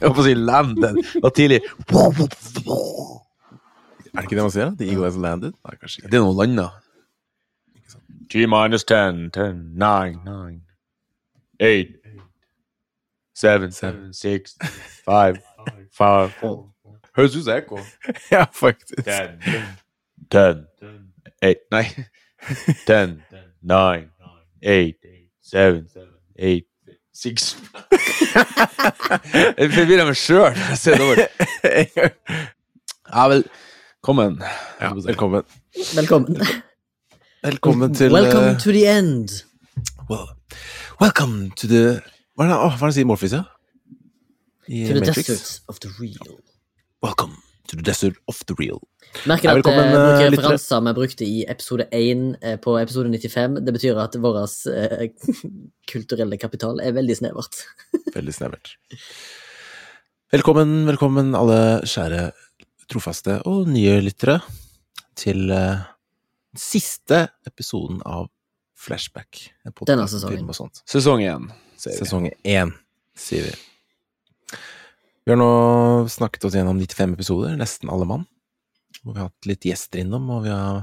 Jeg holdt på å si landed. Og tidlig Er det ikke det man sier? The eagle has landed? Nei, kanskje ikke. Det er noe landa. T minus 10, 10, 9, 9, 8, 7, 7, 6, 5, 5, 4. Høres ut som ekko. Ja, faktisk. 10, 10, 8, nei. 10, 9, 8, 7, 8, 6 Jeg forvirrer meg sjøl når jeg ser det over. Ja, velkommen. Ja, velkommen. Velkommen. Velkommen til Welcome eh, to the end. well, Welcome to the Hva er det, åh, hva er det sier ja? I To the Matrix? desert of the real. Welcome desert of the real. Merker at noen eh, bruker eh, referanser vi brukte i episode 1 eh, på episode 95. Det betyr at vår eh, kulturelle kapital er veldig snevert. Veldig snevert. Velkommen, velkommen alle kjære trofaste og nye lyttere til eh, siste episoden av Flashback. Denne sesongen. film og sånt. Sesong én, sier vi. Sesong én, sier vi. Vi har nå snakket oss gjennom 95 episoder, nesten alle mann. Hvor vi har hatt litt gjester innom, og vi har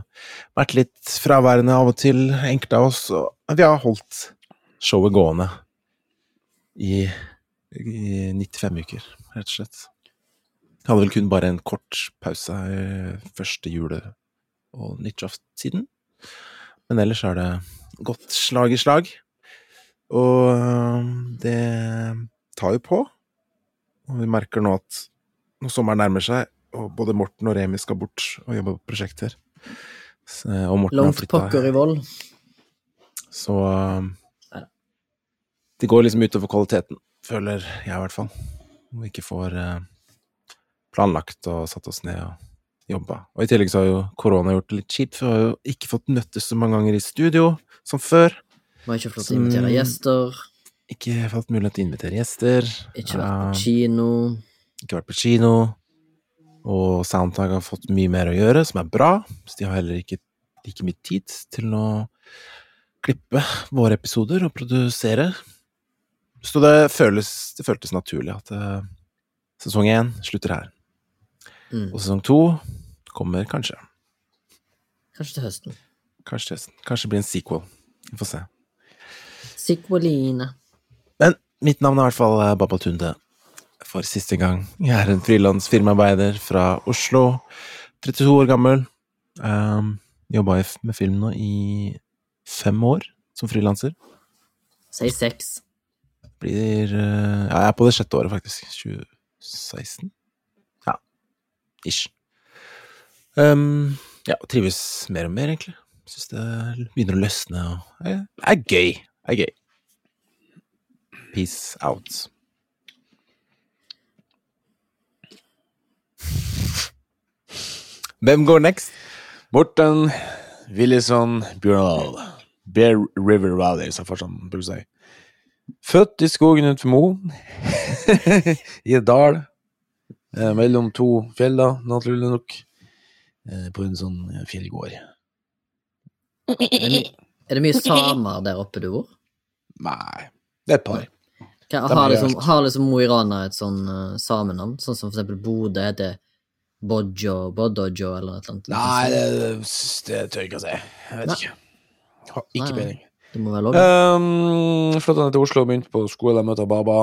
vært litt fraværende av og til, enkelte av oss. Og vi har holdt showet gående i, i 95 uker, rett og slett. Vi hadde vel kun bare en kort pause første jule- og nyttårssiden. Men ellers har det gått slag i slag. Og øh, det tar jo på. Og vi merker nå at når sommeren nærmer seg, og både Morten og Remi skal bort og jobbe på prosjekter så, Og Morten har Langt pokker i vold. Så det går liksom utover kvaliteten, føler jeg i hvert fall. Om vi ikke får øh, planlagt og satt oss ned og jobba. Og i tillegg så har jo korona gjort det litt kjipt, for vi har jo ikke fått møttes så mange ganger i studio som før. Vi har ikke fått lov til å invitere gjester. Ikke fått mulighet til å invitere gjester. Ikke vært på kino. ikke vært på kino. Og Soundtag har fått mye mer å gjøre, som er bra. Så de har heller ikke like mye tid til å klippe våre episoder og produsere. Så det føles det føltes naturlig at eh, sesong én slutter her. Mm. Og sesong to kommer kanskje. Kanskje til høsten. Kanskje til høsten. Kanskje det blir en sequel. Vi får se. Sikwaline. Mitt navn er i hvert fall eh, Baba Tunde. For siste gang. Jeg er en frilans firmaarbeider fra Oslo. 32 år gammel. Um, Jobba med film nå i fem år som frilanser. Si seks. Blir uh, Ja, jeg er på det sjette året, faktisk. 2016? Ja. Ish. Um, ja, trives mer og mer, egentlig. Syns det begynner å løsne og er, er gøy. Er gøy. Peace out. Hvem går next? Morten Willison Bjørndal. Bear River Valley, som farsan bruker å si. Født i skogen utenfor Mo, i en dal eh, mellom to fjell naturlig nok, eh, på en sånn fjellgård. Er det, er det mye samer der oppe du bor? Nei, det er et par. Er har, liksom, har liksom Mo i Rana et sånn uh, samenavn? Sånn som for eksempel Bodø heter Bodjo, Bodojo eller et eller annet? Nei, det, det tør jeg ikke å si. Jeg vet Nei. ikke. Har ikke peiling. Det må være lov. Um, Flytta ned til Oslo og begynte på skole. Møtte Baba.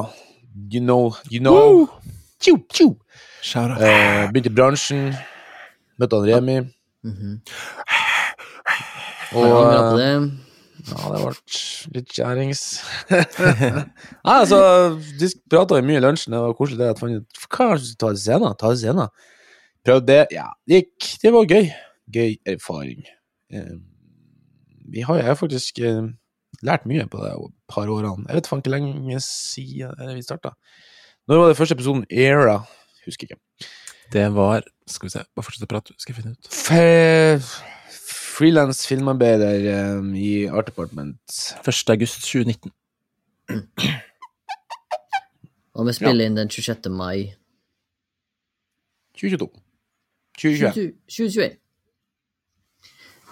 You know, you know. Tju, tju. Uh. Begynte i bransjen. Møtte han Remi. Mhm. Og Det? ja, det ble litt kjærings. Nei, altså, de prata mye i lunsjen. Det var koselig. det jeg fant ut Hva er det scenen? Ta scenen. Prøvde det. Ja, det gikk. Det var gøy. Gøy erfaring. Eh, vi har jeg har faktisk eh, lært mye på de par årene. Jeg vet faen ikke lenge siden vi starta. Når var det første episoden? Era? Husker ikke. Det var Skal vi se, bare fortsett å prate, skal jeg finne ut. Frilans filmarbeider um, i Art Department. 1. august 2019. Og vi spiller inn den 26. mai 2022. 2021. 2021.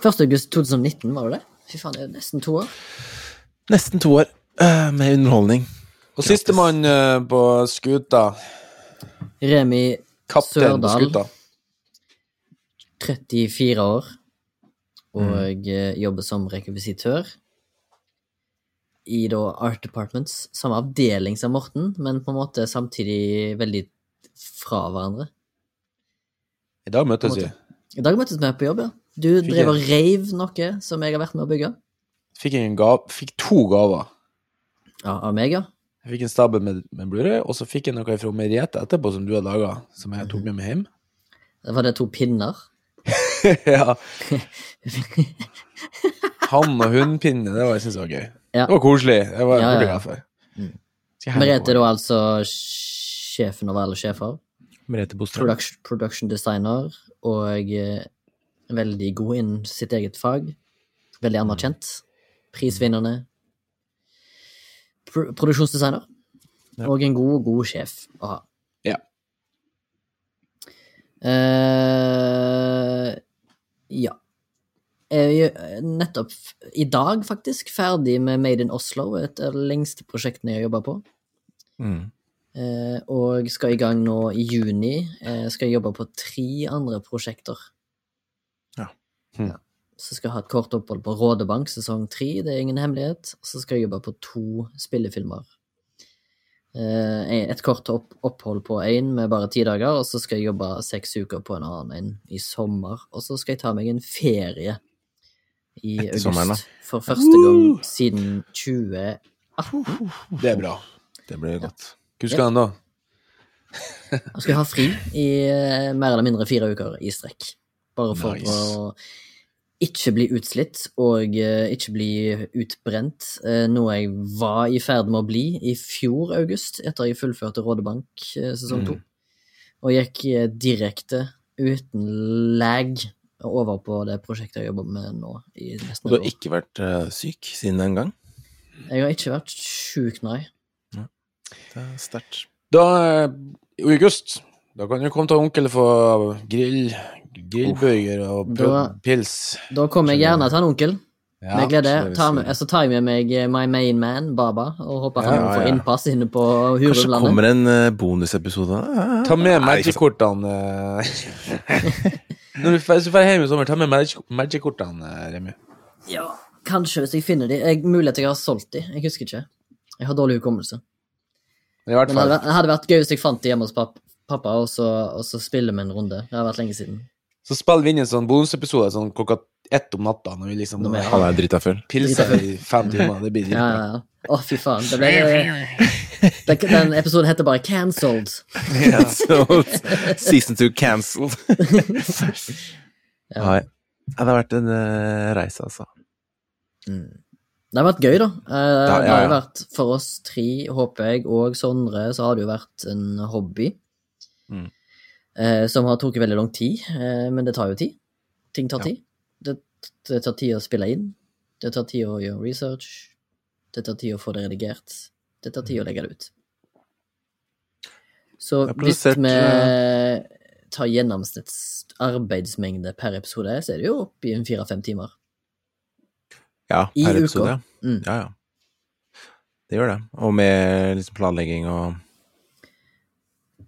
1. august 2019, var det det? Fy faen, det er nesten to år. Nesten to år uh, med underholdning. Og sistemann uh, på skuta Remi Kaptein på Sørdal. skuta. 34 år og mm. jobber som rekvisitør i da Art Departments, samme avdeling som Morten, men på en måte samtidig veldig fra hverandre. I dag møtes vi. I dag møttes vi på jobb, ja. Du Fikk drev og reiv noe som jeg har vært med å bygge. Fikk, jeg en gav, fikk to gaver. Ja, av meg, ja. Jeg fikk en stabel med, med Blu-ray, og så fikk jeg noe fra Meriette etterpå som du hadde laga, som jeg tok med meg hjem. Det var det to pinner. ja. Han og hundpinne, det var, jeg synes var gøy. Ja. Det var koselig. Det var jeg Ja, glad for. Mm. Merete er da altså sjefen over alle sjefer. Merete Bostrøm. Production, production designer og eh, veldig god innen sitt eget fag. Veldig anerkjent. Prisvinnende. Pro produksjonsdesigner. Ja. Og en god, god sjef å ha. Ja. Eh, ja. Jeg er nettopp i dag, faktisk, ferdig med Made in Oslo, et av de lengste prosjektene jeg har jobba på. Mm. Eh, og skal i gang nå i juni. Eh, skal jeg jobbe på tre andre prosjekter. Ja. Hmm. Så skal jeg ha et kort opphold på Rådebank sesong tre, det er ingen hemmelighet. Så skal jeg jobbe på to spillefilmer. Eh, et kort opp opphold på én med bare ti dager, og så skal jeg jobbe seks uker på en annen en i sommer. Og så skal jeg ta meg en ferie i Etter august. sommeren. For første gang siden 20... Det er bra. Det blir godt. Hvor skal han da? Han skal ha fri i eh, mer eller mindre fire uker i strekk. Bare for Nice. å ikke bli utslitt og eh, ikke bli utbrent, eh, noe jeg var i ferd med å bli i fjor august, etter jeg fullførte Rådebank eh, sesong to. Og gikk direkte, uten lag, over på det prosjektet jeg jobber med nå i nesten du har ikke vært syk siden den gang? Jeg har ikke vært sjuk, nei. Det er sterkt. Da, i august, da kan du komme til onkel få grill, grillburger og Da- pils. Da kommer jeg gjerne til han onkel. Ja. med glede. så det vil Ta si- med, så tar jeg med meg eh, my main man, Baba, og håper han Ja, får ja. innpass inne på Kanskje Hurumlandet. kommer en eh, bonusepisode? Ta med. Magic-kortene. Når du drar hjem i sommer, ta med Magic- Magic-kortene, Remi. Ja, kanskje, hvis jeg finner de. Jeg, mulig at jeg har solgt de, jeg husker ikke. Jeg har dårlig hukommelse. Men det hadde, vært- det hadde vært gøy hvis jeg fant de hjemme hos pappa, pappa, og så, og så spille med en runde. Det har vært lenge siden. Så spiller vi inn en sånn bonusepisode sånn klokka ett om natta, når vi liksom Han er drita full. pilser i fem timer. Det blir dritbra. ja, ja. Å, fy faen. Det ble, den, den episoden heter bare Cancelled. Så season two cancelled. Ja. Nei. Ja, det har vært en uh, reise, altså. Det har vært gøy, da. Eh, ja, Det har jo vært for oss tre, håper jeg, og Sondre, så har det jo vært en hobby. Mm. Eh, som har tatt veldig lang tid, eh, men det tar jo tid. Ting tar Ja. tid. Det, det tar tid å spille inn. Det tar tid å gjøre research. Det tar tid å få det redigert. Det tar tid å legge det ut. Så hvis vi tar gjennomsnitts arbeidsmengde per episode, så er det jo oppi i en fire-fem timer. Ja, per I episode. Mm. Ja, ja. Det gjør det. Og med liksom planlegging og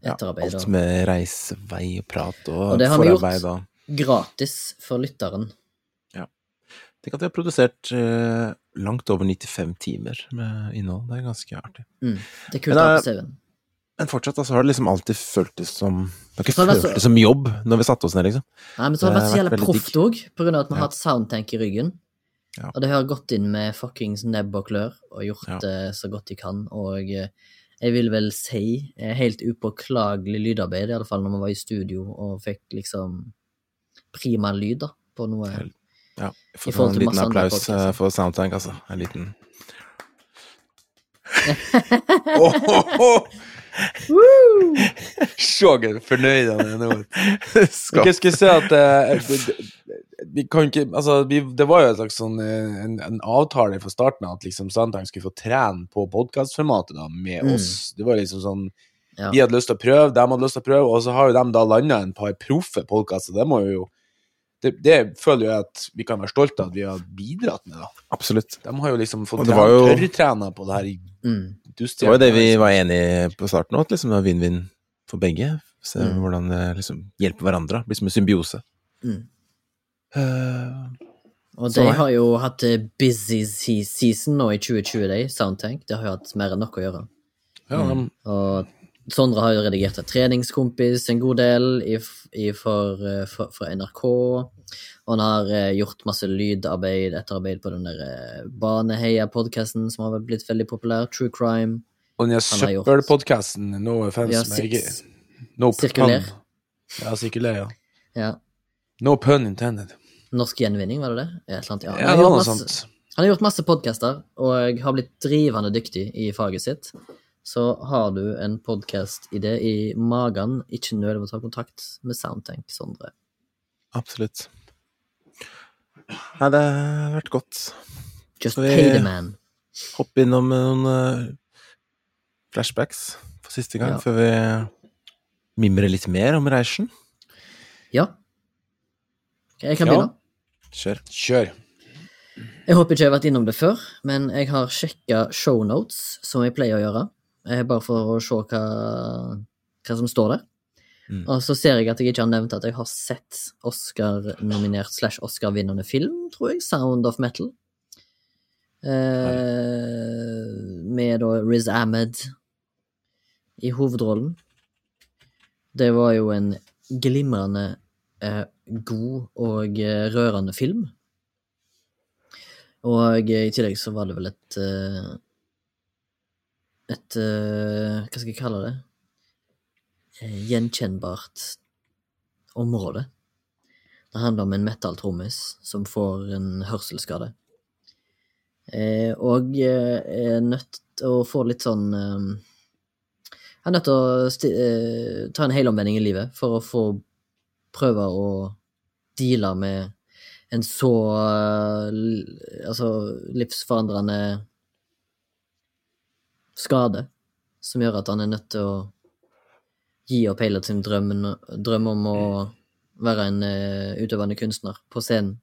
ja, alt med reisevei og prat og, Og det har vi gjort. og gratis for lytteren. Ja. Tenk at vi har produsert eh, langt over 95 timer med innhold. Det er ganske artig. Mm. Det er kult å ha på CV-en. Men fortsatt altså, har det liksom alltid føltes som Det har ikke føltes så- som jobb når vi satte oss ned, liksom. Nei, men så har det det vært så jævla proft òg, på grunn av at vi har Ja. hatt soundtank i ryggen. Ja. Og det har gått inn med fuckings nebb og klør og gjort Ja. det så godt de kan. Og eh, jeg vil vel si eh, helt upåklagelig lydarbeid, i alle fall når vi var i studio og fikk liksom prima lyd da, på noe. Ja. Få en liten applaus podcaster. eh, for Soundtank, altså. En liten Se hvor fornøyd han er nå. Skal- jeg si at det- vi kan ikke, altså, vi, Det var jo en slags sånn, eh, en, en avtale fra starten av at liksom Sandtank skulle få trene på podkastformatet med Mm. oss. Det var liksom sånn Ja. Vi hadde lyst til å prøve, de hadde lyst til å prøve, og så har jo de da landa en par proffe podkaster. Det må jo det, det føler jeg at vi kan være stolte av at vi har bidratt med. da. Absolutt. De har jo liksom fått var jo- tørrtrena på det her i Mm. Det var jo det vi var enige på starten òg, at liksom det var vinn-vinn for begge. Se Mm. hvordan det liksom hjelper hverandre. Blir som en symbiose. Mm. Eh, Og de har jo hatt eh, busy season nå i 2020, de, Soundtank. Det har jo hatt mer enn nok å gjøre. Ja, Mm. Og Sondre har jo redigert en treningskompis en god del i, i for, eh, for, for NRK. Og han har gjort masse lydarbeid, etterarbeid på den der eh, Baneheia-podkasten som har blitt veldig populær. True Crime. og den søppelpodkasten No offense, Ja, men jeg No Sirkuler. pun. Ja, sirkuler, ja. Ja. No pun intended. Norsk gjenvinning, var det det? Et eller annet, ja. Ja, Han har det var noe sånt. Han har gjort masse podcaster, og har blitt drivende dyktig i faget sitt. Så har du en podcast-idé i magen, ikke nøl med å ta kontakt med Soundtank, Sondre. absolutt. Nei, det har vært godt. Just vi- pay the man. Hoppe innom noen eh, flashbacks for siste gang, Ja. før vi mimrer litt mer om reisen. Ja. Jeg kan Ja. Kjør. Kjør. Jeg håper ikke jeg har vært innom det før, men jeg har sjekka shownotes, som jeg pleier å gjøre. Eh, Bare for å se hva, hva som står der. Mm. Og så ser jeg at jeg ikke har nevnt at jeg har sett Oscar-nominert slash Oscar-vinnende film, tror jeg. Sound of Metal. Eh, med da Riz Ahmed i hovedrollen. Det var jo en glimrende god og eh, rørende film. Og i tillegg så var det vel et eh, Et eh, Hva skal jeg kalle det? Eh, Gjenkjennbart område. Det handler om en metal-trommis som får en hørselsskade. Eh, og eh, er nødt til å få litt sånn eh, Er nødt til å eh, ta en helomvending i livet for å få prøve å deale med en så eh, altså livsforandrende skade som gjør at han er nødt til å gi opp hele sin drøm, drøm om å være en uh, utøvende kunstner på scenen,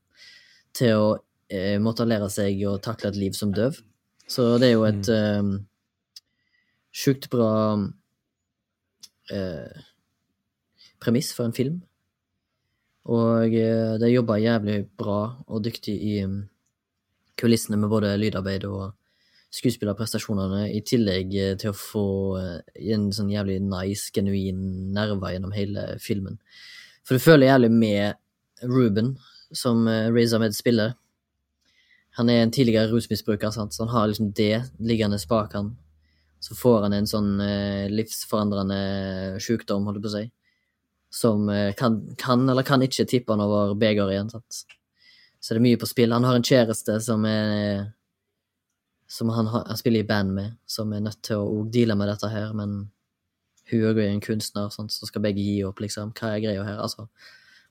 til å uh, måtte lære seg å takle et liv som døv. Så det er jo et uh, sjukt bra premiss for en film. Og eh, de jobba jævlig bra og dyktig i mm, kulissene med både lydarbeid og skuespillerprestasjonene, i tillegg eh, til å få eh, en sånn jævlig nice, genuin nerve gjennom hele filmen. For du føler jævlig med Ruben, som Razor Med spiller. Han er en tidligere rusmisbruker, så han har liksom det liggende bak han. Så får han en sånn livsforandrende sjukdom, holder jeg på å si, som eh, kan, kan eller kan ikke tippe han over begeret igjen. Sant? Så det er mye på spill. Han har en kjæreste som er som han, har, han spiller i band med, som er nødt til å deale med dette her, men hun er en kunstner, sant? så skal begge gi opp, liksom. Hva er greia her? Altså,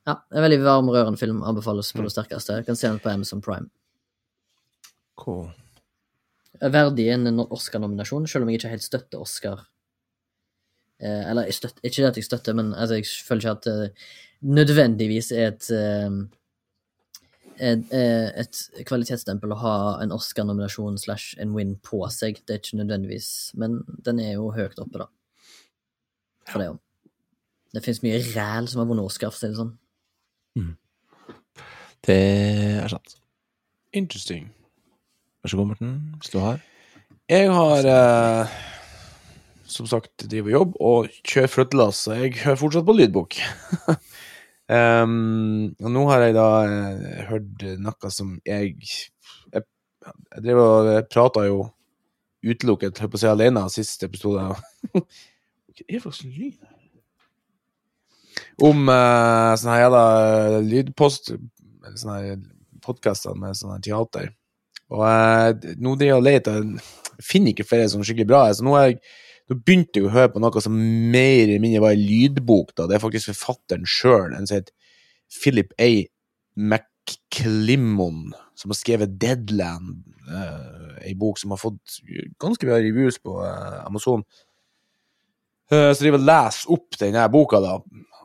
ja, en veldig varm rørende film. Anbefales på det sterkeste. Jeg kan se den på Amazon Prime. Cool. Er verdig en Oscar-nominasjon, selv om jeg ikke helt støtter Oscar. Eh, eller jeg støtter, ikke at jeg støtter, men altså, jeg føler ikke at det nødvendigvis er et eh, et, eh, et kvalitetsstempel å ha en Oscar-nominasjon slash en win på seg. Det er ikke nødvendigvis, men den er jo høyt oppe, da. For det òg. Det fins mye ræl som har vunnet Oscar, for å si det sånn. Det er sant. Interesting. Vær så god, Morten, hvis du har. Jeg har eh, som sagt driver jobb og kjører flyttelass, så jeg hører fortsatt på lydbok. um, og nå har jeg da eh, hørt noe som jeg Jeg, jeg drev og prata jo utelukket, holdt på å si alene, siste episode. Om uh, sånne her jævla lydpost eller Sånne her podkaster med sånn teater. Og eh, nå driver jeg og leter finner ikke flere som er skikkelig bra. Så nå, har jeg, nå begynte jeg å høre på noe som mer eller mindre var en lydbok. da. Det er faktisk forfatteren sjøl, en som heter Philip A. McClimmon, som har skrevet Deadland, uh, ei bok som har fått ganske mye reviews på uh, Amazon. Uh, så driver og leser opp denne boka, da.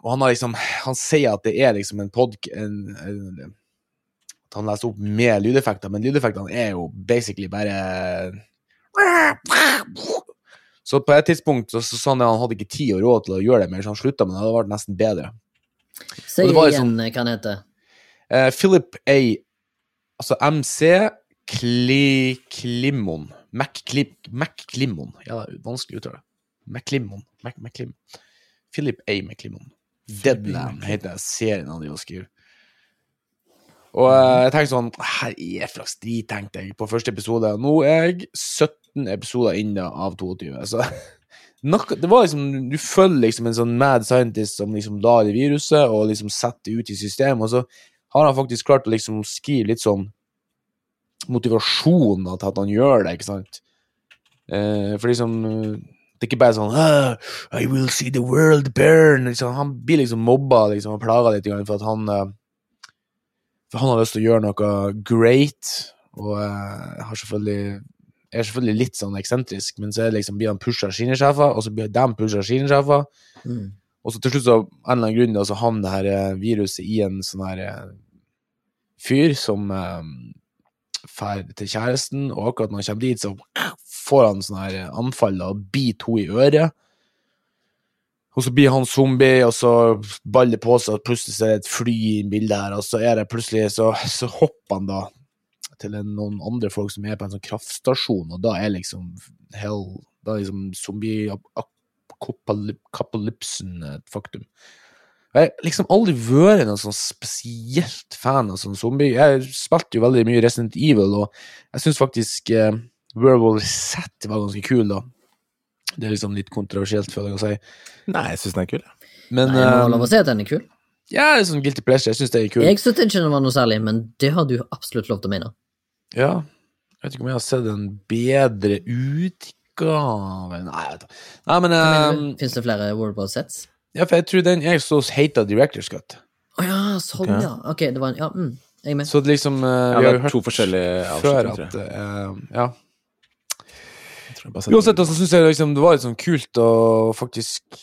Og han, liksom, han sier at det er liksom en podk... At han leser opp med lydeffekter, men lydeffektene er jo basically bare Så på et tidspunkt så, så sa han at han hadde ikke tid og råd til å gjøre det mer, så han slutta, men det hadde vært nesten bedre. Si det igjen liksom- eh, hva han heter. Uh, Philip A. Altså MC Kli, Klimon. McClim, McClimon. Ja, det er vanskelig å uttale. McClimon. Mac, McClim. Philip A. McClimon. Deadland heter serien han driver og skriver. Og eh, jeg tenkte sånn Her er flaks drit, tenkte jeg på første episode. Nå er jeg 17 episoder inne av 22. Så nok, det var liksom Du følger liksom en sånn mad scientist som liksom lar det viruset og liksom setter det ut i systemet, og så har han faktisk klart å liksom skrive litt sånn motivasjon til at han gjør det, ikke sant? Eh, for liksom Det er ikke bare sånn ah, I will see the world burn. Liksom, han blir liksom mobba liksom, og plaga litt for at han eh, han har lyst til å gjøre noe great, og uh, har selvfølgelig er selvfølgelig litt sånn eksentrisk, men så liksom, blir han pusha av sine sjefer, og så blir de pusha av sine sjefer, Mm. og så til slutt, så, av en eller annen grunn, da, så havner det her eh, viruset i en sånn her eh, fyr som drar um, til kjæresten, og akkurat når han kommer dit, så får han sånn her anfall og biter henne i øret. Og så blir han zombie, og så baller det på seg, og plutselig så er det et fly i bildet her, og så er det plutselig, så, så hopper han da til en, noen andre folk som er på en sånn kraftstasjon, og da er liksom hell, da er liksom zombie-apokalypsen et faktum. Jeg har liksom aldri vært noen sånn spesielt fan av sånn zombie. Jeg spilte jo veldig mye Resident Evil, og jeg syns faktisk uh, Werewolf Z var ganske kul, da. Det er liksom litt kontroversielt, føler jeg å si. Nei, jeg syns den er kul. jeg. Men Nei, jeg må lov eh, å si at den er kul. ja, det er sånn guilty pleasure. Jeg syns det er kul. Jeg syntes ikke den var noe særlig, men det har du absolutt lov til å mene. Ja. Jeg vet ikke om jeg har sett en bedre utgave Nei, jeg vet ikke. Nei men um, Fins det flere World War Sets? Ja, for jeg tror den jeg så hata Director's Cut. Å ja, sånn, okay. ja. Ok, det var en Ja, mm, jeg er med. Så det liksom uh, Ja, Vi har jo hørt to forskjellige før avslutninger, at tror jeg. eh, Ja. jeg. tror jeg bare setter- Uansett, altså, syns jeg liksom, det var litt sånn kult å faktisk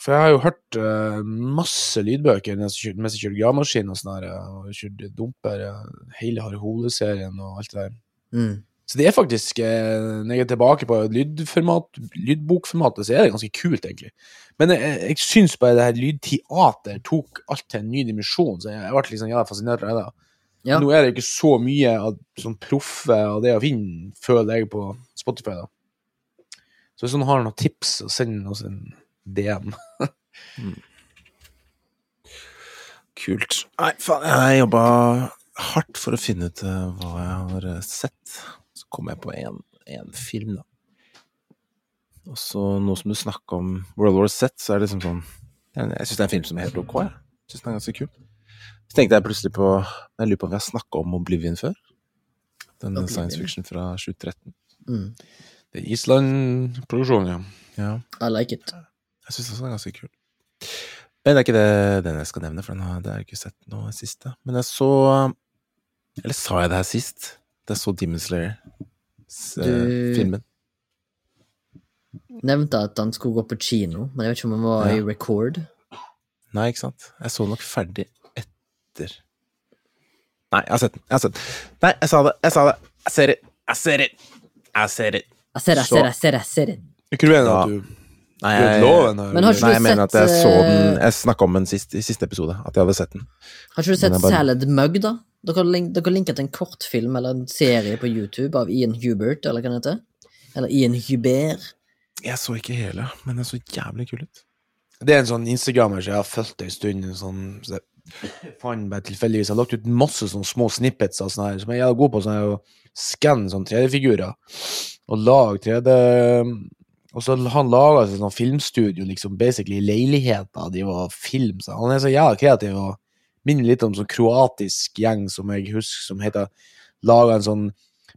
For jeg har jo hørt uh, masse lydbøker mens jeg kjørte, kjør gravemaskin og sånn her, eh, og kjørte dumper, eh, hele Harry Hole-serien og alt det der. Mm. Så det er faktisk, når jeg er tilbake på lydformat, lydbokformatet, så er det ganske kult, egentlig. Men jeg, jeg syns bare det her lydteater tok alt til en ny dimensjon, så jeg, jeg ble liksom jævla fascinert av det. Ja. Nå er det ikke så mye av sånn proffe av det å finne, føler jeg, på Spotify. da. Så hvis noen har noen tips, så send oss en DM. Kult. Nei, faen, jeg jobba hardt for å finne ut eh, hva jeg har eh, sett. Så kom jeg på en, en film, da. Og så nå som du snakker om World War Z, så er det liksom sånn Jeg syns det er en film som er helt ok. Jeg synes den er ganske kul. Så tenkte jeg plutselig på Jeg lurer på om vi har snakka om Oblivion før? Den Oblivion. science fiction fra 2013. Mm. Det er Island-produksjonen, ja. Ja. I like it. Jeg syns også den er ganske kul. Men det er ikke det, den jeg skal nevne, for den har, det har jeg ikke sett noe siste. Men jeg så Eller sa jeg det her sist? Det jeg så Demon Slayer. s- eh, Du- Nevnte at han skulle gå på kino, men jeg vet ikke om han var Ja. i record. Nei, ikke sant? Jeg så nok ferdig etter Nei, jeg har sett den. Jeg har sett den. Nei, jeg sa det. Jeg sa det. Jeg ser det. Jeg ser det. Jeg ser det. Jeg ser det, jeg ser det, jeg ser det. jeg ser det. Er ikke du enig Ja. at du Nei, jeg, loven? Men har ikke nei, du jeg mener at jeg så den eh, Jeg snakka om den sist, i siste episode. At jeg hadde sett den. Har ikke du sett bare- Salad Mug, da? Dere, link, dere linket en kortfilm eller en serie på YouTube av Ian Hubert, eller hva det heter? Eller Ian Hubert. Jeg så ikke hele, men den så jævlig kul ut. Det er en sånn Instagrammer som jeg har fulgt en stund. en Sånn, så jeg fant bare tilfeldigvis. Jeg har lagt ut masse sånne små snippets av sånne her, som jeg er god på. Sånn å skanne sånne 3D-figurer og lage 3D Og så han laga seg sånn filmstudio, liksom basically i leiligheta de var film. Så han er så jævla kreativ og minner litt om sånn kroatisk gjeng som jeg husker som heter Laga en sånn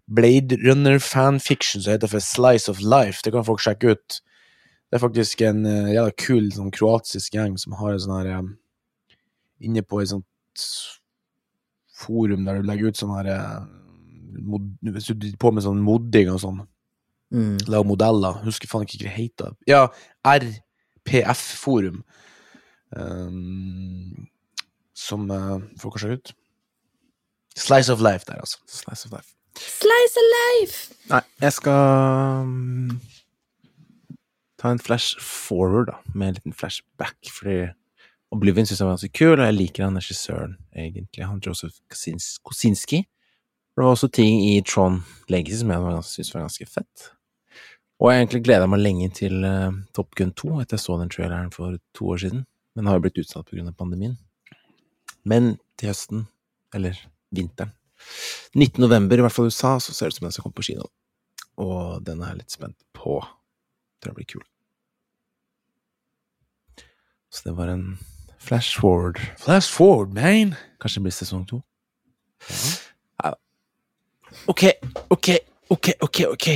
Blade Runner-fanfiction som heter for Slice of Life. Det kan folk sjekke ut. Det er faktisk en uh, jævla kul sånn kroatisk gjeng som har en sånn her um, Inne på et sånt forum der du legger ut sånn her uh, mod, Hvis du driver på med sånn modding og sånn, Mm. lager modeller Husker faen ikke hva det heter. Ja, RPF-forum. Um, som uh, folk har sjekke ut. Slice of Life der, altså. Slice of life. Slice of life! Nei, jeg skal um, ta en flash forward, da, med en liten flashback, fordi Oblivion syns jeg var ganske kul, og jeg liker han regissøren, egentlig, han Joseph Kosins- Kosinski. Det var også ting i Tron Legacy som jeg syntes var ganske fett. Og jeg egentlig gleda meg lenge til uh, Top Gun 2, etter jeg så den traileren for to år siden, men har jo blitt utsatt pga. pandemien. Men til høsten, eller vinteren 19. november, i hvert fall i USA, så ser det ut som den skal komme på kino. Og den er jeg litt spent på. Tror jeg blir kul. Så det var en flash forward. Flash forward, man. Kanskje det blir sesong to? Ja. Ok, ok, ok, ok, ok.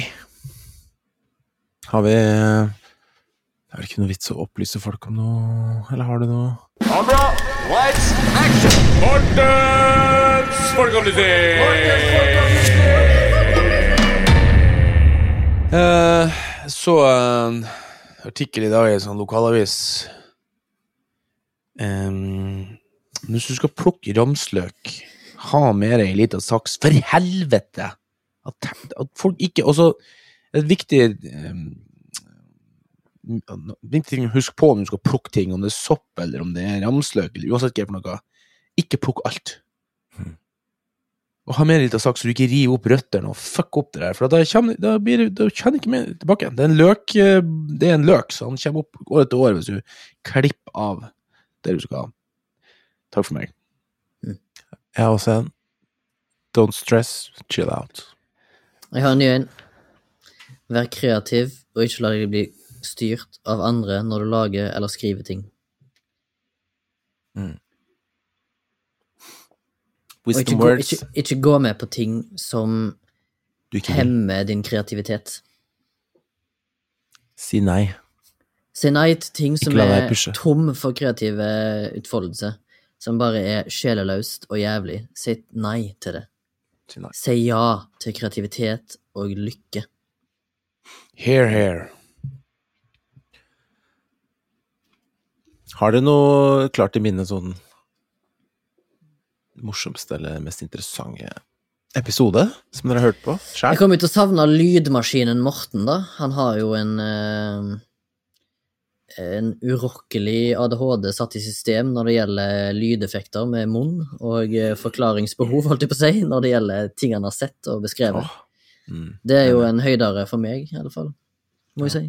Har vi Det er vel ikke noe vits å opplyse folk om noe, eller har du noe? Kamera, lights, action! Mortens Eh, så en artikkel i dag i en sånn lokalavis. Um, hvis du skal plukke ramsløk, ha med deg ei lita saks. For helvete! At, at folk ikke Også et viktig um, viktig ting å huske på når du skal plukke ting, om det er sopp eller om det er ramsløk, eller uansett hva det er for noe. Ikke plukk alt. Og ha med litt av saks så du ikke river opp røttene og fucker opp det der, for da kommer da blir da kommer ikke mer tilbake. Det er en løk, eh, det er en løk, så han kommer opp år etter år hvis du klipper av det du skal ha. Takk for meg. Jeg har også en. Don't stress, chill out. Jeg har en ny en. Vær kreativ, og ikke la deg bli styrt av andre når du lager eller skriver ting. Mm. ikke Wisdom gå, words. ikke, ikke gå med på ting som ikke hemmer din kreativitet. Si nei. Si nei til ting som er tom for kreative utfoldelse. Som bare er sjeleløst og jævlig. Si nei til det. Si nei. Si ja til kreativitet og lykke. Here, here. Har du noe klart i minne sånn morsomste eller mest interessante episode som dere har hørt på Jeg sjøl? kommer jo til å savne lydmaskinen Morten, da. Han har jo en eh, en urokkelig ADHD satt i system når det gjelder lydeffekter med munn, og eh, forklaringsbehov, holdt jeg på å si, når det gjelder ting han har sett og beskrevet. Mm. Det er jo en høydere for meg, i alle fall, må jeg si.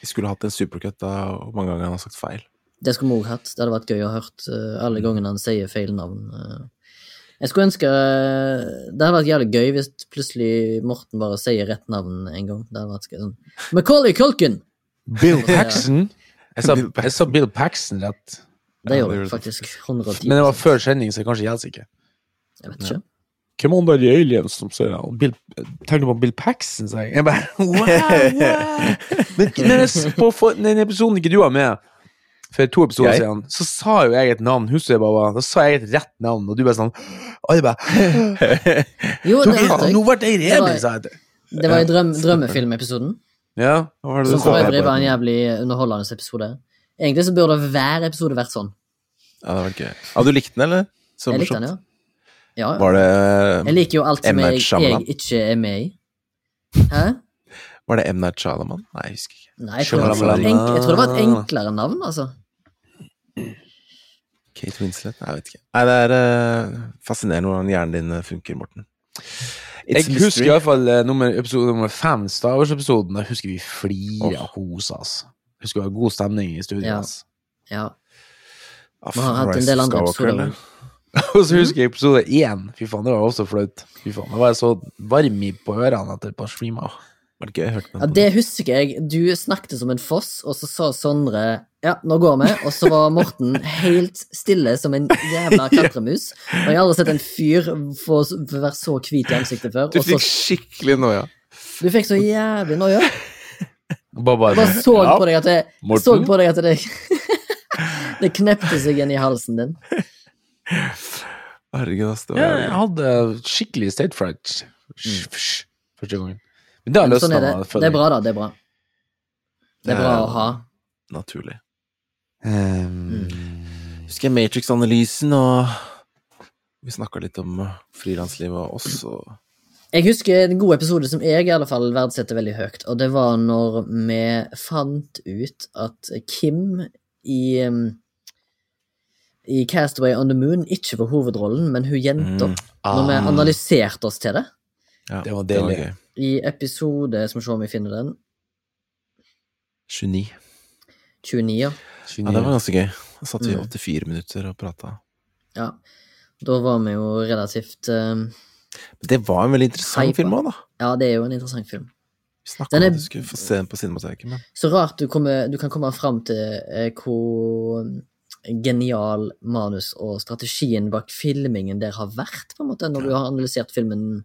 Vi skulle hatt en supercut da, og mange ganger han har sagt feil. Det skulle vi òg hatt. Det hadde vært gøy å høre hørt eh, alle gangene han sier feil navn. eh. Jeg skulle ønske eh, Det hadde vært jævlig gøy hvis plutselig Morten bare sier rett navn en gang. Det hadde vært gøy. Sånn. Macaulay Culkin! Bill Paxton. Jeg sa, jeg sa Bill Paxton rett. Det Ja, gjorde du faktisk. 110 Men det var før sending, så jeg kanskje gjelder ikke. Jeg vet ikke. Hvem er de aliens som sier det? Bill, Tenker du på Bill Paxton, sier jeg. Jeg bare, wow, wow. Men, men jeg på for, den episoden ikke du var med, for to episoder Jeg? siden, så sa jo jeg et navn. Husker jeg bare, Da sa jeg et rett navn, og du bare sånn Alle bare Jo, det «Dere, hørte Nå ble jeg Det var- sa jeg. Det var i drøm, drømmefilmepisoden, Ja. Hva var det du som sa? for øvrig var en jævlig underholdende episode. Egentlig så burde hver episode vært sånn. Ja, det var gøy. Ja, du likte den, eller? Så Jeg likte den, ja. Ja. Var det, Jeg liker jo alt som jeg, jeg ikke er med i. Hæ? var det M. Night Shyamalan? Nei, jeg husker ikke. Nei, jeg tror, det var et enk, jeg tror det var et enklere navn, altså. Kate Winslet? Nei, Jeg vet ikke. Nei, det er uh, fascinerende hvordan hjernen din eh, funker, Morten. It's Jeg mystery. husker hvert fall nummer, episode nummer fem, Star Wars-episoden. Der husker vi flira og oh. kosa oss. Husker det var god stemning i studio. Ja. Ja. Ah, Vi har hatt en del andre episoder. Og så husker jeg episode én. Fy faen, det var også flaut. Fy faen, Da var jeg så varm i på ørene etter et par streamer. Var det gøy? Jeg hørte Ja, det husker jeg. Du snakket som en foss, og så sa Sondre ja, nå går vi, og så var Morten helt stille som en jævla klatremus. Og jeg har aldri sett en fyr få være så hvit i ansiktet før. Du Og så, fikk skikkelig noia. du fikk så jævlig noia. Bare, bare, Bare så Ja, på deg at det Morten? Så på deg at det Det knepte seg inn i halsen din. Herregud, ass. Ja, jeg hadde skikkelig state fright første gangen. Men det har Mm. Men sånn er det. Det er bra, da. Det er bra. Det er bra å ha. naturlig. Um, Husker jeg Matrix-analysen, og vi snakka litt om eh, frilanslivet og oss, og Jeg husker en god episode som jeg i alle fall verdsetter veldig høyt, og det var når vi fant ut at Kim i um, i Castaway on the Moon ikke var hovedrollen, men hun jenta. Mm. Når vi Ah. analyserte oss til det. Ja, Det var deilig. I episode Skal vi se om vi finner den. 29. 29, ja. Ja, det var ganske gøy. Da satt vi i Mm. 84 minutter og prata. ja. Da var vi jo relativt um, Det var en veldig interessant Hypa. film òg, da. Ja, det er jo en interessant film. Vi snakka om at du skulle få se den på Cinemateket, men Så rart du, kommer, du kan komme fram til eh, hvor genial manus og strategien bak filmingen der har vært, på en måte, når du har analysert filmen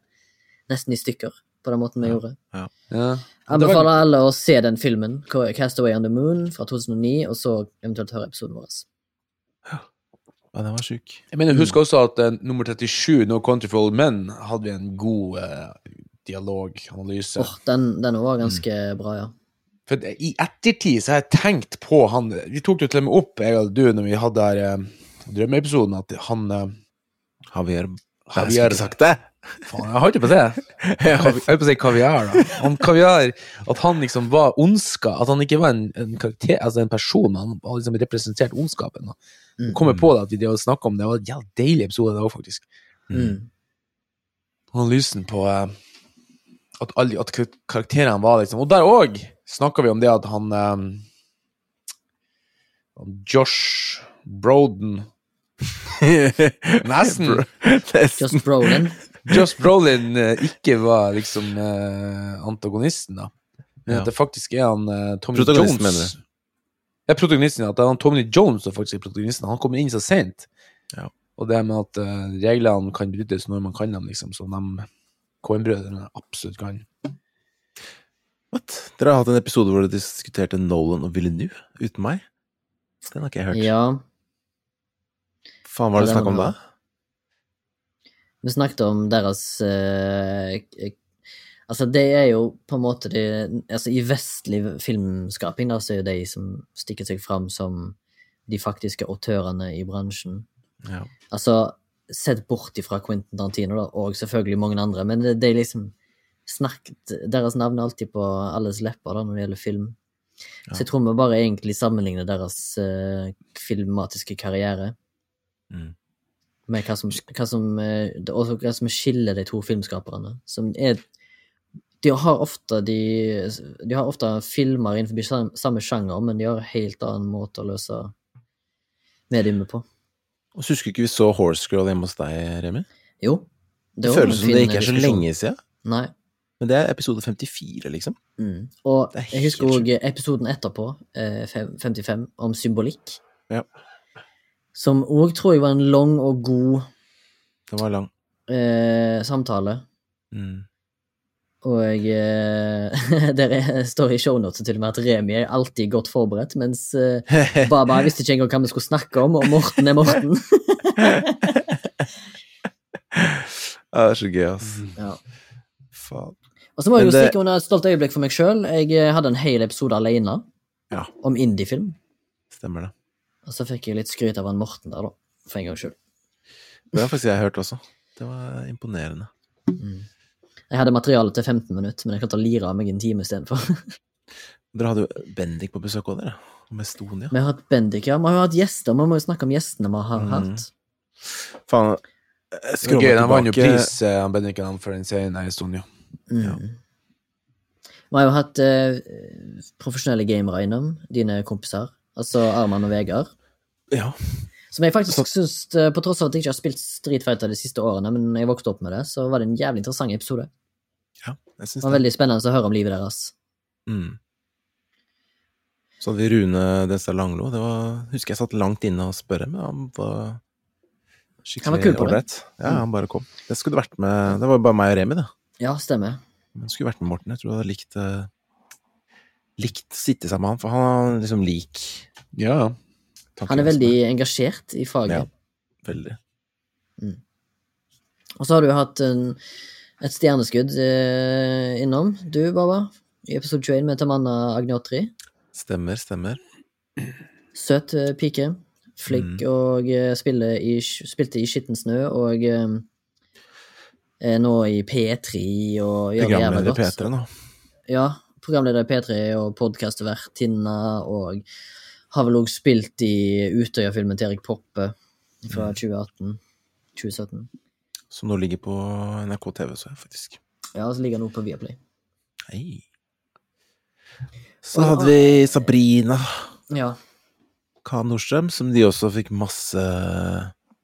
nesten i stykker, på den måten vi gjorde. Ja. Jeg Anbefaler var- alle å se den filmen, Castaway on the Moon fra 2009, og så eventuelt høre episoden vår. ja, den var sjuk. Jeg mener, husk også at uh, nummer 37, No Country for Old Men, hadde vi en god eh, dialoganalyse. Oh, den, den var ganske bra, ja. For i ettertid så har jeg tenkt på han Vi tok det jo til og med opp, jeg og du, når vi hadde der eh, drømmeepisoden, at han eh, Javier Jeg Javier- sagt det! Faen, jeg holdt på det. Jeg holdt på å si kaviar, da. Han kaviar, At han liksom var ondska, at han ikke var en, en karakter, altså en person, han hadde liksom representert ondskapen. da. Mm. Kommer på det at vi drev og snakket om det, det var en jævlig deilig episode, det òg, faktisk. Mm. Analysen på eh, at, alle, at karakterene var liksom Og der òg snakka vi om det at han um, Josh Broden Nesten. Josh Brolin. Josh Brolin eh, ikke var liksom uh, antagonisten, da. Men Ja. at det faktisk er han uh, Tommy Protagonisten, Jones. mener du? Ja, protagonisten. ja, At det er han Tommy Jones som faktisk er protagonisten. Han kommer inn så sent. Ja. Og det med at uh, reglene kan brytes når man kan dem, liksom, som de Coen-brødrene absolutt kan. What? Dere har hatt en episode hvor dere diskuterte Nolan og Villeneuve uten meg? Den har ikke jeg hørt. Ja. Faen, hva var det Ja, snakk om da? Vi snakket om deres eh, Altså, det er jo på en måte det Altså, i vestlig filmskaping, da, så er jo de som stikker seg fram som de faktiske autørene i bransjen. Ja. Altså, sett bort ifra Quentin Tarantino, da, og selvfølgelig mange andre, men det, det er liksom snakket Deres navn er alltid på alles lepper da, når det gjelder film. Ja. Så jeg tror vi bare egentlig sammenligner deres uh, filmatiske karriere Mm. med hva som, hva som, uh, hva som skiller de to filmskaperne. Som er De har ofte de, de har ofte filmer innenfor sam- samme sjanger, men de har en helt annen måte å løse mediumet på. Og så husker ikke vi så Horse Girl hjemme hos deg, Remi? Jo. Det det føles som det ikke er så diskusjon. lenge siden. Nei. Men det er episode 54, liksom. Mm. Og jeg husker òg episoden etterpå, eh, 55, om symbolikk. Ja. Som òg tror jeg var en lang og god Den var lang. eh, samtale. Mm. Og eh, der er, står i shownotes til og med at Remi er alltid godt forberedt, mens eh, Baba visste ikke engang hva vi skulle snakke om, og Morten er Morten. Ja, det er så gøy, ass. Ja. Faen. Og så må jeg jo stikke under et stolt øyeblikk for meg sjøl. Jeg eh, hadde en hel episode alene Ja. om indiefilm. Stemmer det. Og så fikk jeg litt skryt av han Morten der, da. For en gangs skyld. Det har faktisk jeg hørt også. Det var imponerende. Jeg hadde materiale til 15 minutter, men jeg klarte å lire av meg en time istedenfor. Dere hadde jo Bendik på besøk òg, dere. Om Estonia. Vi har hatt Bendik, ja. Vi har jo hatt gjester. Vi må jo snakke om gjestene vi har Mm. hatt. Faen. jeg tilbake. gøy, Han vant jo pris, eh, han Bendik, han for den serien i Estonia. Mm. Ja. Vi har jo hatt eh, profesjonelle gamere innom, dine kompiser. Altså Arman og Vegard. Ja. Som jeg faktisk syns, eh, på tross av at jeg ikke har spilt Street Fighter de siste årene, men jeg vokste opp med det, så var det en jævlig interessant episode. ja jeg synes Det var veldig spennende å høre om livet deres. Mm. Så hadde vi Rune Denstad Langlo. Det var, husker jeg satt langt inne og spørre, men han var skikkelig ålreit. Ja, han bare kom. Det skulle vært med Det var bare meg og Remi, det. Ja, stemmer. Men skulle vært med Morten. Jeg tror du hadde likt uh, Likt sitte sammen med han, for han er liksom lik Ja. Han er veldig engasjert i faget. Ja. Veldig. Og så har du hatt en, et stjerneskudd eh, innom, du, Baba, i episode 21 med Tamanna Agnotri. Stemmer, stemmer. Søt eh, pike. Flink Mm. og eh, spille i, spilte i Skitten snø og er nå i P3 og gjør det jævla Programleder i. P3 nå. Ja, programleder i P3 og podkastvertinne, og har vel òg spilt i Utøya-filmen til Erik Poppe fra 2018. 2017. Som nå ligger på NRK TV, så jeg faktisk. Ja, og så ligger den nå på Viaplay. Hei. Så hadde vi Sabrina Ja. Khan Nordstrøm, som de også fikk masse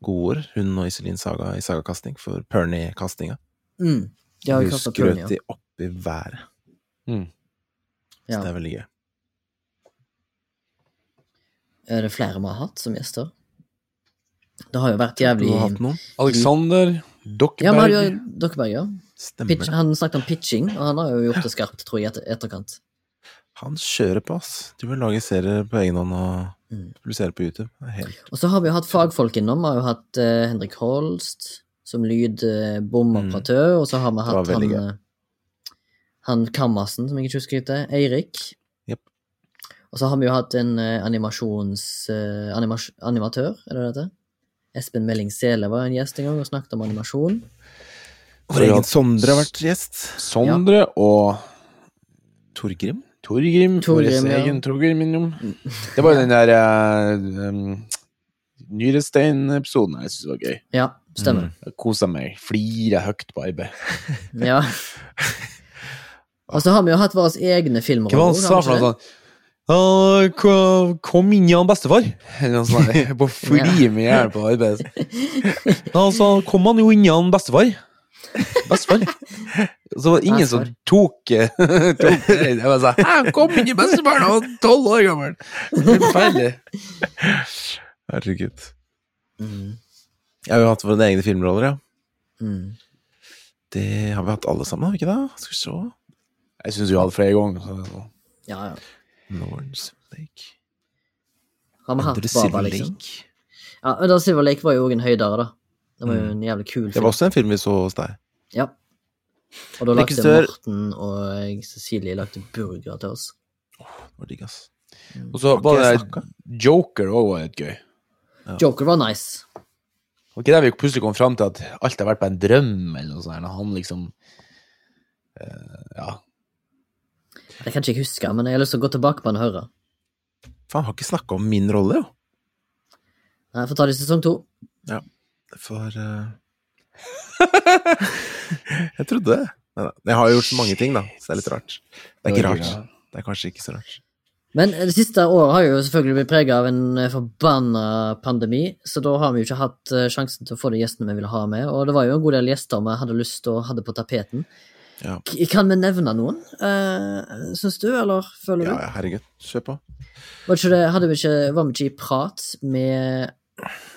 godord, hun og Iselin Saga i Sagakasting, for Pernie-kastinga. Mm. De har jo Hun kastet skrøt Pony, ja. de opp i været. Mm. Så Ja. det er veldig gøy. Er det flere vi har hatt som gjester? Det har jo vært Du jævlig har hatt noen? Alexander Ja, Dokkeberg. Ja. Stemmer Pitch, det. han snakket om pitching, og han har jo gjort det skarpt, tror jeg, i etter, etterkant. Han kjører på, ass. Du vil lage serier på egen hånd og Mm. publisere på YouTube. Det er helt Og så har vi jo hatt fagfolk innom. Vi har jo hatt uh, Henrik Holst som lydbomoperatør, og så har vi hatt han eh, Han Kammersen, som jeg ikke husker heter. Eirik. Yep. Og så har vi jo hatt en eh, animasjons... animas animatør, er det det heter? Espen Melling Sele var en gjest en gang og snakket om animasjon. Vår egen Sondre har vært gjest. Sondre og Torgrim. Torgrim. Torgrim, Vår ja. egen Torgrim innom. Det var jo den der uh, um, Nyrestein-episoden jeg syntes var gøy. Ja, stemmer. Jeg kosa meg. Flira høyt på arbeid. Ja. Og så har vi jo hatt våre egne filmer. Hva han sa for noe «Ja, Kom inn igjen, bestefar. Eller noe sånt. På fri med hjelp på arbeid. Altså, kom han jo inn igjen, bestefar. Bestefar. Så var det ingen som tok, eh, tok det. Jeg bare sa «Hæ, Kom inn i bestefar, han var tolv år gammel. Er Forferdelig. Herregud. Mm. Jeg har jo hatt våre egne filmroller, ja. Mm. Det har vi hatt alle sammen, har vi ikke det? Skal vi se. Jeg syns vi hadde flere ganger. Så. Ja, ja. Lawrence Lake. Har vi hatt Baba, liksom? Ja, da Silver Lake var jo òg en høydere, da. Det var jo en jævlig kul film. Det film. var også en film vi så hos deg. Ja. Og da lagde Likestør... Morten og jeg, Cecilie lagde burger til oss. Det var digg, ass. Og så var det? Joker òg var litt gøy. Joker var nice. Var ikke der vi plutselig kom fram til at alt har vært bare en drøm, eller noe sånt. Når han liksom uh, Ja. Det kan ikke jeg huske, men jeg har lyst til å gå tilbake på den og høre. Faen, har ikke snakka om min rolle, jo. Nei, Jeg får ta det i sesong to. For uh... Jeg trodde det. Jeg har jo gjort så mange ting, da, så det er litt rart. Det er ikke rart. Det er kanskje ikke så rart. Men det siste året har jo selvfølgelig blitt prega av en eh, forbanna pandemi, så da har vi jo ikke hatt eh, sjansen til å få de gjestene vi ville ha med. Og det var jo en god del gjester vi hadde lyst til å ha på tapeten. Ja. Kan vi nevne noen, uh, syns du, eller føler du? ja, herregud. Kjør på. Var, ikke det, vi ikke, var vi ikke i prat med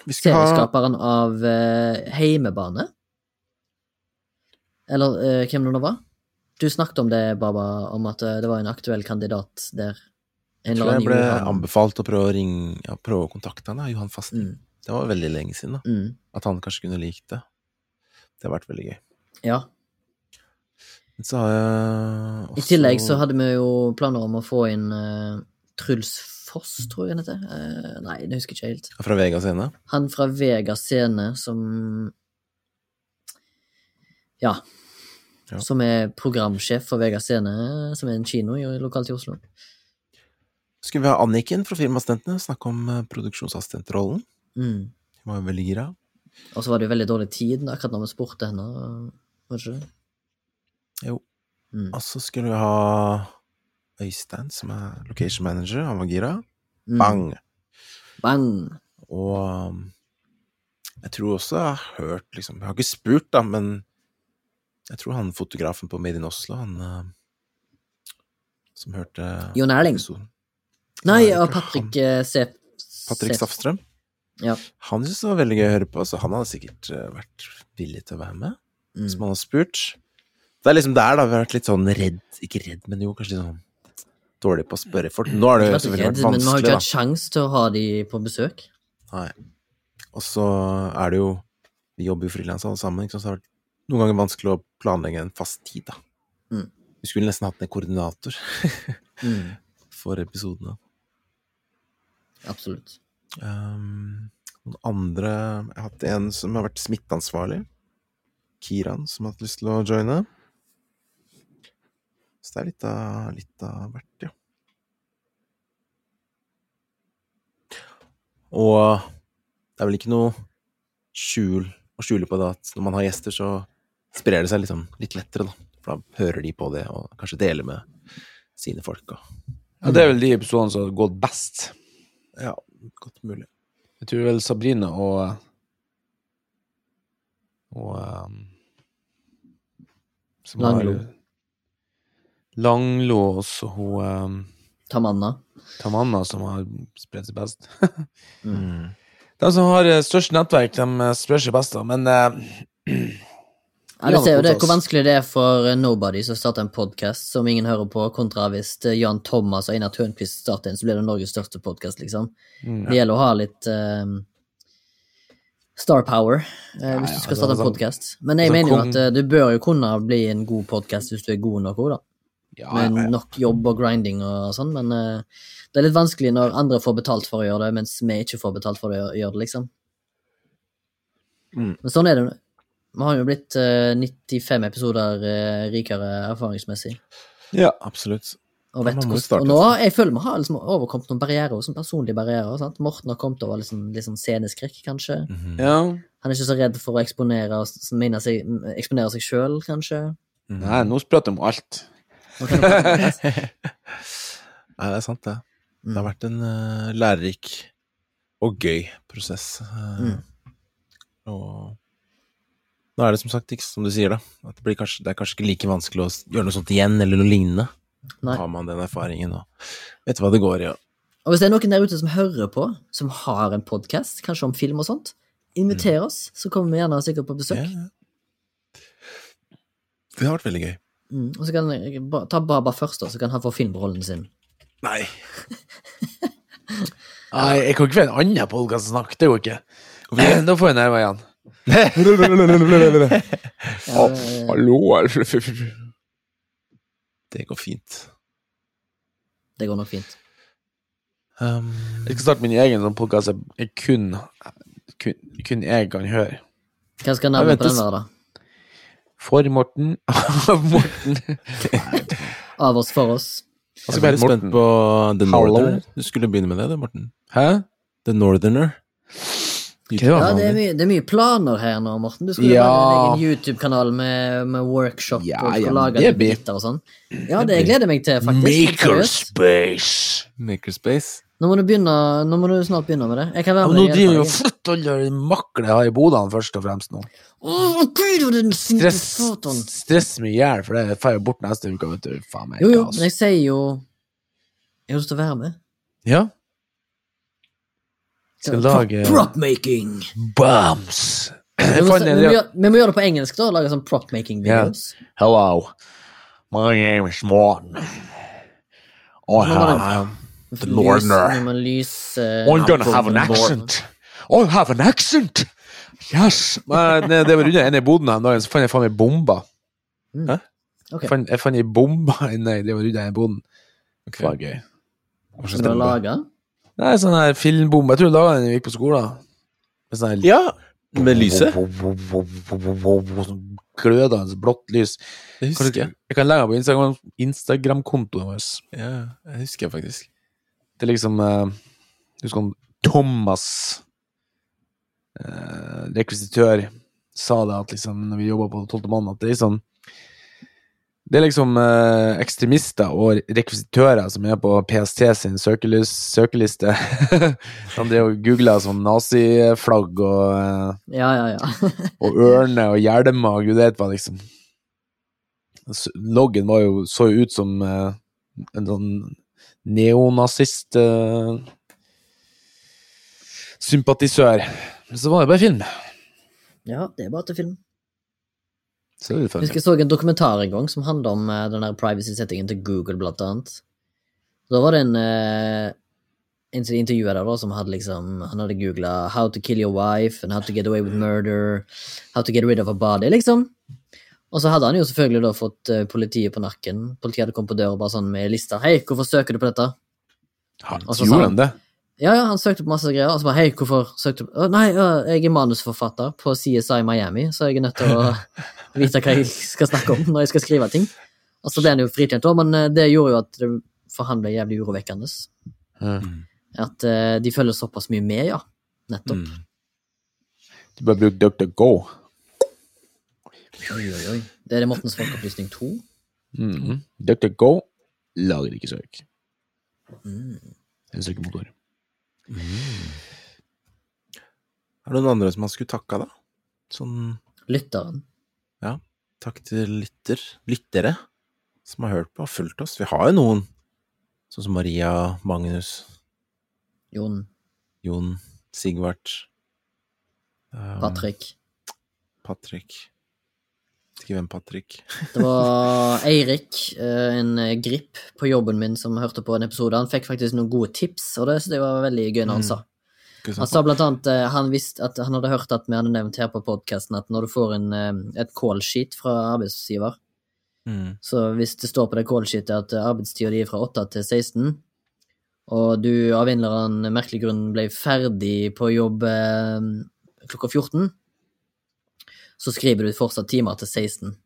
Vi skal ha serieskaperen av uh, Heimebane? Eller uh, hvem det nå var? Du snakket om det, Baba, om at uh, det var en aktuell kandidat der. En Jeg tror jeg ble Johan. anbefalt å prøve å ringe ja, prøve å kontakte han, da, Johan Fasten. Mm, Det var veldig lenge siden, da. mm, At han kanskje kunne likt det. Det har vært veldig gøy. ja. Så har jeg også I tillegg så hadde vi jo planer om å få inn uh, Truls Foss, tror jeg han heter. Uh, nei, det husker jeg ikke helt. Fra Vega Scene. Han fra Vega Scene som ja. Ja. Som er programsjef for Vega Scene, som er en kino lokalt i Oslo. Skulle vi ha Anniken fra Filmassistentene snakke om eh, produksjonsassistentrollen. Mm. Hun var jo veldig gira. Og så var det jo veldig dårlig tid akkurat når vi spurte henne. Var det ikke det? Jo. Mm. Og så skulle vi ha Øystein, som er location manager. Han var gira. Mm. Bang! Bang! Og um, jeg tror også jeg har hørt liksom Jeg har ikke spurt, da, men jeg tror han fotografen på Made in Oslo, han uh, som hørte Jon Erling. episoden Nei, og Patrick eh, Sef... Patrick Safstrøm. Ja. Han syntes det var veldig gøy å høre på, så han hadde sikkert uh, vært villig til å være med, Mm. hvis man hadde spurt. Det er liksom der, da. Vi har vært litt sånn redd Ikke redd, men jo, kanskje litt sånn dårlig på å spørre folk. Nå har det jo selvfølgelig ikke, selvfølgelig vært men vi har ikke hatt sjans til å ha de på besøk. Nei. Og så er det jo Vi jobber jo frilans alle sammen, så det har vært noen ganger vanskelig å planlegge en fast tid, da. Mm. Vi skulle nesten hatt en koordinator Mm. for episodene. Absolutt. Um, noen andre Jeg har hatt en som har vært smitteansvarlig. Kiran som har hatt lyst til å joine. Så det er litt av, litt av hvert, ja. Og det er vel ikke noe skjul å skjule på det at når man har gjester, så sprer det seg liksom litt lettere, da. For da hører de på det, og kanskje deler med sine folk. Og, Ja, det er vel de episodene som har gått best. ja, godt mulig. Jeg tror vel Sabrina og Og um, som har- Langlo og hun um, Tamanna. Tamanna som har spredt seg best. Mm. De som har eh, størst nettverk, de eh, sprer seg best, da. Men uh, Ja, det ser jo det, hvor vanskelig det er for Nobody som starter en podkast som ingen hører på, kontra hvis Jan Thomas og Einar Tørnquist starter en, så blir det Norges største podkast, liksom. Mm. Det gjelder å ha litt eh, star power uh, Ja, hvis du skal starte en sånn- podkast. Men jeg sånn mener jo at uh, du bør jo kunne bli en god podkast hvis du er god nok òg, da. Ja, Med ja, nok jobb og grinding og sånn, men uh, det er litt vanskelig når andre får betalt for å gjøre det, mens vi ikke får betalt for å gjøre det, liksom. Mm. Men sånn er det. Vi har jo blitt uh, 95 episoder uh, rikere erfaringsmessig. ja. Absolutt. Og, vet hvordan, og nå jeg føler vi har liksom overkommet noen barrierer, sånn personlige barrierer. Sant? Morten har kommet over liksom, litt sånn sceneskrekk, kanskje. Mhm. ja. Han er ikke så redd for å eksponere, seg, eksponere seg sjøl, kanskje. Mhm. Nei, nå prater vi om alt. Det Nei, det er sant, det. Det Mm. har vært en uh, lærerik og gøy prosess. Uh, Mm. Og nå er det som sagt ikke som du sier, da. At det, blir kanskje, det er kanskje ikke like vanskelig å gjøre noe sånt igjen, eller noe lignende. Nei. Har man den erfaringen og vet hva det går i. Ja. Og hvis det er noen der ute som hører på, som har en podkast, kanskje om film og sånt, inviter oss, så kommer vi gjerne sikkert på besøk. Ja, ja. Det har vært veldig gøy. Mm. Og så kan ta Baba først, da, så kan han få filmrollen sin. Nei. Nei, jeg kan ikke få en annen podkast å snakke, det går ikke. Da får jeg nerver igjen. Hallo Det går fint. det går nok fint. Um, Jeg skal starte min egen sånn podkast jeg kun, kun, kun jeg kan høre. Hva skal navnet på den være, da? For Morten. Av Morten. Av oss, for oss. jeg er veldig spent på The. Northerner. Du skulle begynne med det, du, Morten. Hæ? The Northerner. Ja, det er, mye, det er mye planer her nå, Morten. Du skulle Ja. lage en egen YouTube-kanal med, med workshop Ja, og ja, lage det litt biter og sånn. Ja, det gleder jeg meg til, faktisk. Makerspace. Makerspace. Nå må du begynne Nå må du snart begynne med det. Jeg kan Ja, være med nå med og driver jo flytt alle de makler jeg har i bodene, først og fremst nå. Oh, den Stress, stress meg i hjel, for det får jeg bort neste uke, vet du. Faen meg. Jo, jo, men jeg sier jo Jeg har lyst til å være med. Ja. Skal lage Prop-making! bombs. Vi, må- vi, må gjøre- det på engelsk, da. Lage sånn prop-making-videos. Hello, my name is Morten. I Nå have, The må lyse I'm gonna have an accent. I have an accent! Yes! Men det, det var under en i boden her en dag, så fant jeg faen meg bomba. Ok, Jeg fant, jeg fant ei bombe inne i det var rundt i boden. Okay. Det var gøy. Hva du? Det er sånn her filmbombe. Jeg tror jeg laga den da vi gikk på skolen. Med sånn her Ja, med lyset. Sånn Glødende blått lys. Det husker jeg. jeg kan legge den på Instagram- Instagram-kontoen vår. Ja, jeg husker faktisk. Det er liksom uh, Husker han Thomas, uh, rekvisitør, sa det at liksom når vi jobba på Tolvte mann, at det er sånn det er liksom eh, ekstremister og rekvisitører som er på PST sin søkeliste. De driver og googler sånn naziflagg og, eh, Ja, ja, ja. og ørner og hjelmer og gud vet hva, liksom. Loggen var jo, så jo ut som eh, en sånn neonazist eh, sympatisør. Men så var det bare film. ja, det er bare til film. Så Jeg husker jeg så en dokumentar en gang som handla om uh, den der privacy-settingen til Google, blant annet. Da var det en uh, en som intervjua der, da, som hadde liksom Han hadde googla 'How to kill your wife' and 'How to get away with murder', 'How to get rid of a body', liksom. Og så hadde han jo selvfølgelig da fått eh, politiet på nakken. Politiet hadde kommet på døra bare sånn med lister. 'Hei, hvorfor søker du på dette?' Han gjorde han- det? Ja, ja, han søkte på masse greier, og så bare hei, hvorfor søkte du Nei, jeg er manusforfatter på CSI Miami, så jeg er nødt til å vite hva jeg skal snakke om når jeg skal skrive ting. Og så ble han jo frikjent òg, men eh, det gjorde jo at det for han ble jævlig urovekkende. Mm. At eh, de følger såpass mye med, ja. Nettopp. Mm. Du bør bruke DuckDuckGo. Oi, oi, oi. Det er det Mortens folkeopplysning 2. Mm. DuckDuckGo lager ikke søk. Mm. En søkemotor. Er det noen andre som man skulle takka, da? Sånn Lytteren. takk til lytter, lyttere som har hørt på og fulgt oss. Vi har jo noen, sånn som Maria, Magnus, Jon. Jon, Sigvart Um, Patrick. Patrick. Ikke hvem Patrick Det var Eirik, eh, en grip på jobben min, som hørte på en episode. Han fikk faktisk noen gode tips, og det det var veldig gøy når han Mm. sa. Han sa blant annet eh, han at han hadde hørt at vi hadde nevnt her på podkasten at når du får en, eh, et callsheet fra arbeidsgiver, Mm. så hvis det står på det callsheetet at eh, arbeidstida di er fra 8 til 16, og du av en eller annen merkelig grunn ble ferdig på jobb eh, klokka 14, så skriver du fortsatt timer til 16.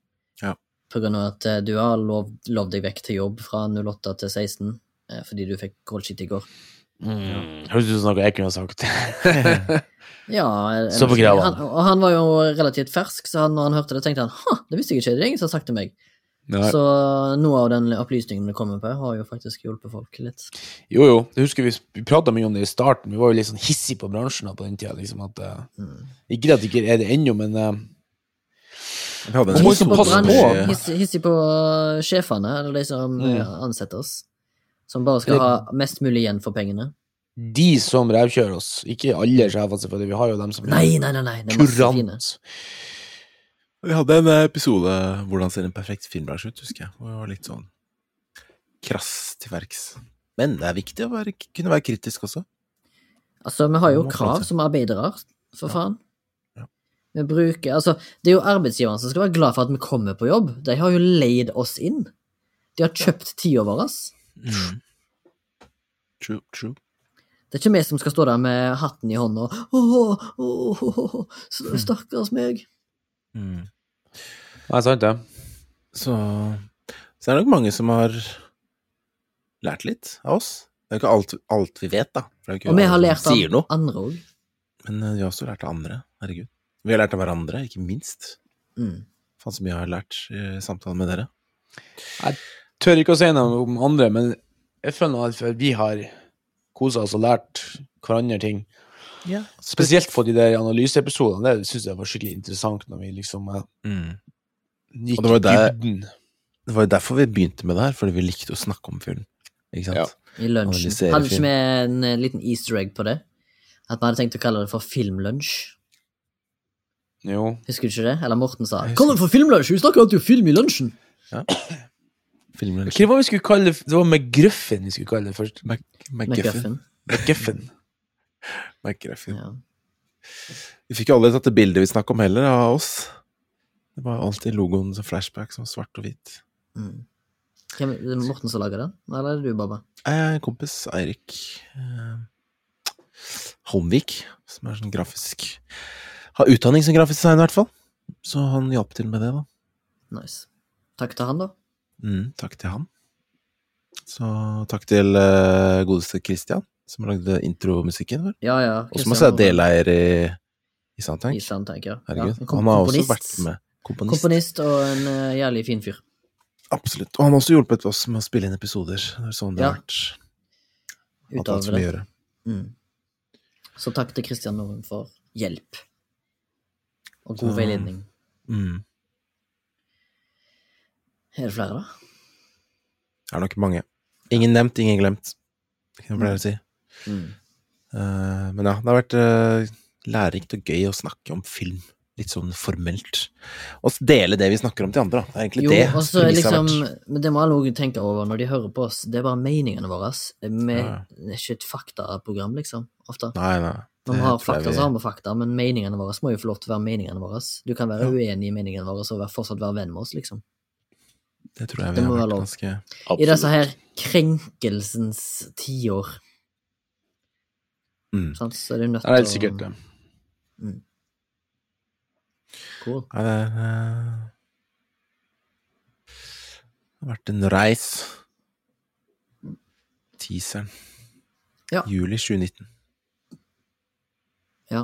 Ja. På grunn av at eh, du har lov, lovd deg vekk til jobb fra 08 til 16, eh, fordi du fikk goldshit i går. Mm. Høres ut som noe jeg kunne ha sagt. Ja, Så på greia. han, og han var jo relativt fersk, så han, når han hørte det, tenkte han ha, det visste jeg ikke, det er ingen som har sagt til meg. Nei. Så noe av den opplysningen du kommer på, har jo faktisk hjulpet folk litt. Jo, jo. Jeg husker vi, vi prata mye om det i starten. Vi var jo litt sånn hissige på bransjen på den tida. Liksom, at, eh, Mm. ikke at det ikke er det ennå, men eh, Man må Hissig liksom på, passe på. hissig, hissig på uh, sjefene, eller de som Mm. uh, ansetter oss. Som bare skal Det- ha mest mulig igjen for pengene. de som revkjører oss, ikke alle sjefene, selvfølgelig, vi har jo dem som Nei, nei, nei, nei, kurant. Vi hadde en episode 'Hvordan ser en perfekt filmbransje ut', husker jeg. Det var litt sånn krass til verks. Men det er viktig å være, kunne være kritisk også. Altså, vi har jo krav som arbeidere, for Ja. faen. Vi bruker Altså, det er jo arbeidsgiverne som skal være glad for at vi kommer på jobb. De har jo leid oss inn. De har kjøpt tida vår. Mm. True, true. Det er ikke vi som skal stå der med hatten i hånda og åh, åh, så Stakkars meg. Mm. Nei, sant det. Så, så er det nok mange som har lært litt av oss. Det er jo ikke alt, alt vi vet, da. For det er ikke Og vi har lært av andre òg. Men eh, vi har også lært av andre. Herregud. Vi har lært av hverandre, ikke minst. Mm. Faen så mye jeg har lært i samtalen med dere. Jeg Tør ikke å si noe om andre, men jeg føler at vi har kosa oss og lært hverandre ting. Ja. Spesielt på de der analyseepisodene. Det syns jeg var skikkelig interessant når vi liksom eh, Mm. gikk Og det var der- Det var jo derfor vi begynte med det her, fordi vi likte å snakke om film. Ikke sant? Ja. I lunsjen. Hadde ikke vi en eh, liten easter egg på det? At vi hadde tenkt å kalle det for filmlunsj. Jo. Husker du ikke det? Eller Morten sa du Kall det for filmlunsj! Vi snakker alltid om film i lunsjen! Filmlunsj. Hva var det vi skulle kalle det? Det var McGruffin vi skulle kalle det først. Mac McGuffin. McGuffin. Ja. Vi fikk jo aldri tatt det bildet vi snakket om heller, av oss. Det var alltid logoen som flashback, som svart og hvit. Mm. Hvem, er det Morten som lager den, eller er det du, Baba? En kompis, Eirik eh, Holmvik, som er sånn grafisk Har utdanning som grafisk designer, i hvert fall. Så han hjalp til med det, da. Nice. Takk til han, da. Mm, takk til han. Så takk til uh, godeste Christian, som har lagd intromusikken vår. Ja, ja. Og som også er deleier i, i Soundtank. I Soundtank, ja. Herregud. Ja, han har også vært med. Komponist. Komponist og en uh, jævlig fin fyr. Absolutt. Og han har også hjulpet oss med å spille inn episoder. Det er sånn det Ja. har vært. Ut Hatt av alt som vi det. Mm. Så takk til Christian Norum for hjelp. Og god veiledning. Mm. Er det flere, da? Det er nok mange. Ingen nevnt, ingen glemt. kan jeg pleier å si. Mm. Eh, men ja, det har vært uh, lærerikt og gøy å snakke om film. Litt sånn formelt. Og dele det vi snakker om til andre, da. Det er egentlig Jo, det Også, liksom. Men det må alle også tenke over når de hører på oss. Det er bare meningene våre. Vi er ikke et faktaprogram, liksom. Ofte. Nei, nei. Vi har fakta, så har vi fakta, men meningene våre må jo få lov til å være meningene våre. Du kan være Ja. uenig i meningene våre og fortsatt være venn med oss, liksom. Det tror jeg vi har vært ganske ganske I disse her krenkelsens tiår. Mm. Sånn, Så er du nødt Det er helt til å- Ja. Mm. Cool. Ja, det er, eh, det har vært en reis. Teaseren. Ja. Juli 2019. Ja.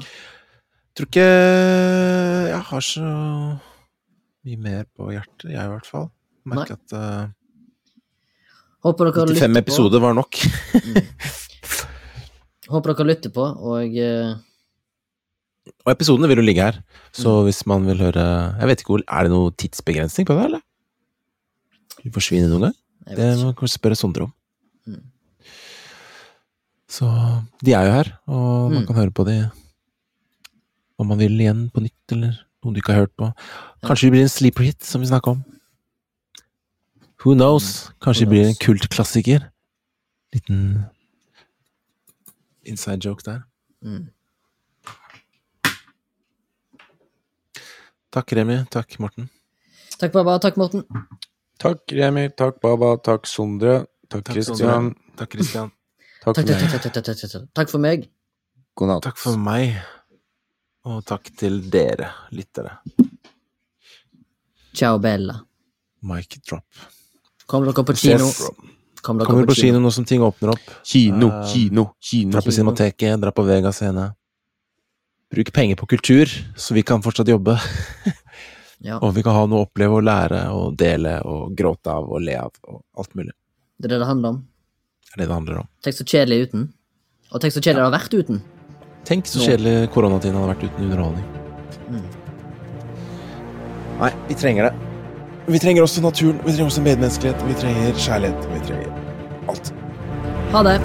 Tror ikke jeg har så mye mer på hjertet, jeg i hvert fall. Merker at uh, Håper dere 95 på. episoder var nok. Håper dere lytter på, og uh... Og episodene vil jo ligge her, så Mm. hvis man vil høre Jeg vet ikke hvor Er det noe tidsbegrensning på det, eller? Vil det forsvinne noen gang? Det må man kanskje spørre Sondre om. Mm. Så de er jo her, og man Mm. kan høre på de om man vil igjen på nytt, eller noe du ikke har hørt på. Kanskje det blir en sleeper hit, som vi snakka om. Who knows? Kanskje Mm. Det blir en kultklassiker. Liten inside joke der. Mm. Takk, Remi. Takk, Morten. Takk, Baba. Takk, Morten. Takk, Remi. Takk, Baba. Takk, Sondre. Takk, Kristian. Takk, Kristian. Takk. takk for meg. God natt. Takk for meg. Og takk til dere lyttere. Ciao, Bella. Mic drop. Kommer dere på kino? Kom Kommer dere Kommer på kino nå som ting åpner opp. Kino, Uh, kino, kino. Dra på Cinemateket, dra på Vega scene. Bruk penger på kultur, så vi kan fortsatt jobbe. Ja, Og vi kan ha noe å oppleve og lære og dele og gråte av og le av og alt mulig. det er det det handler om. Det er det det handler om. Tenk så kjedelig uten. Og tenk så kjedelig det har vært uten. Tenk så kjedelig koronatiden hadde vært uten underholdning. Mm. Nei, vi trenger det. Vi trenger også naturen, vi trenger også medmenneskelighet, vi trenger kjærlighet, vi trenger alt. Ha det.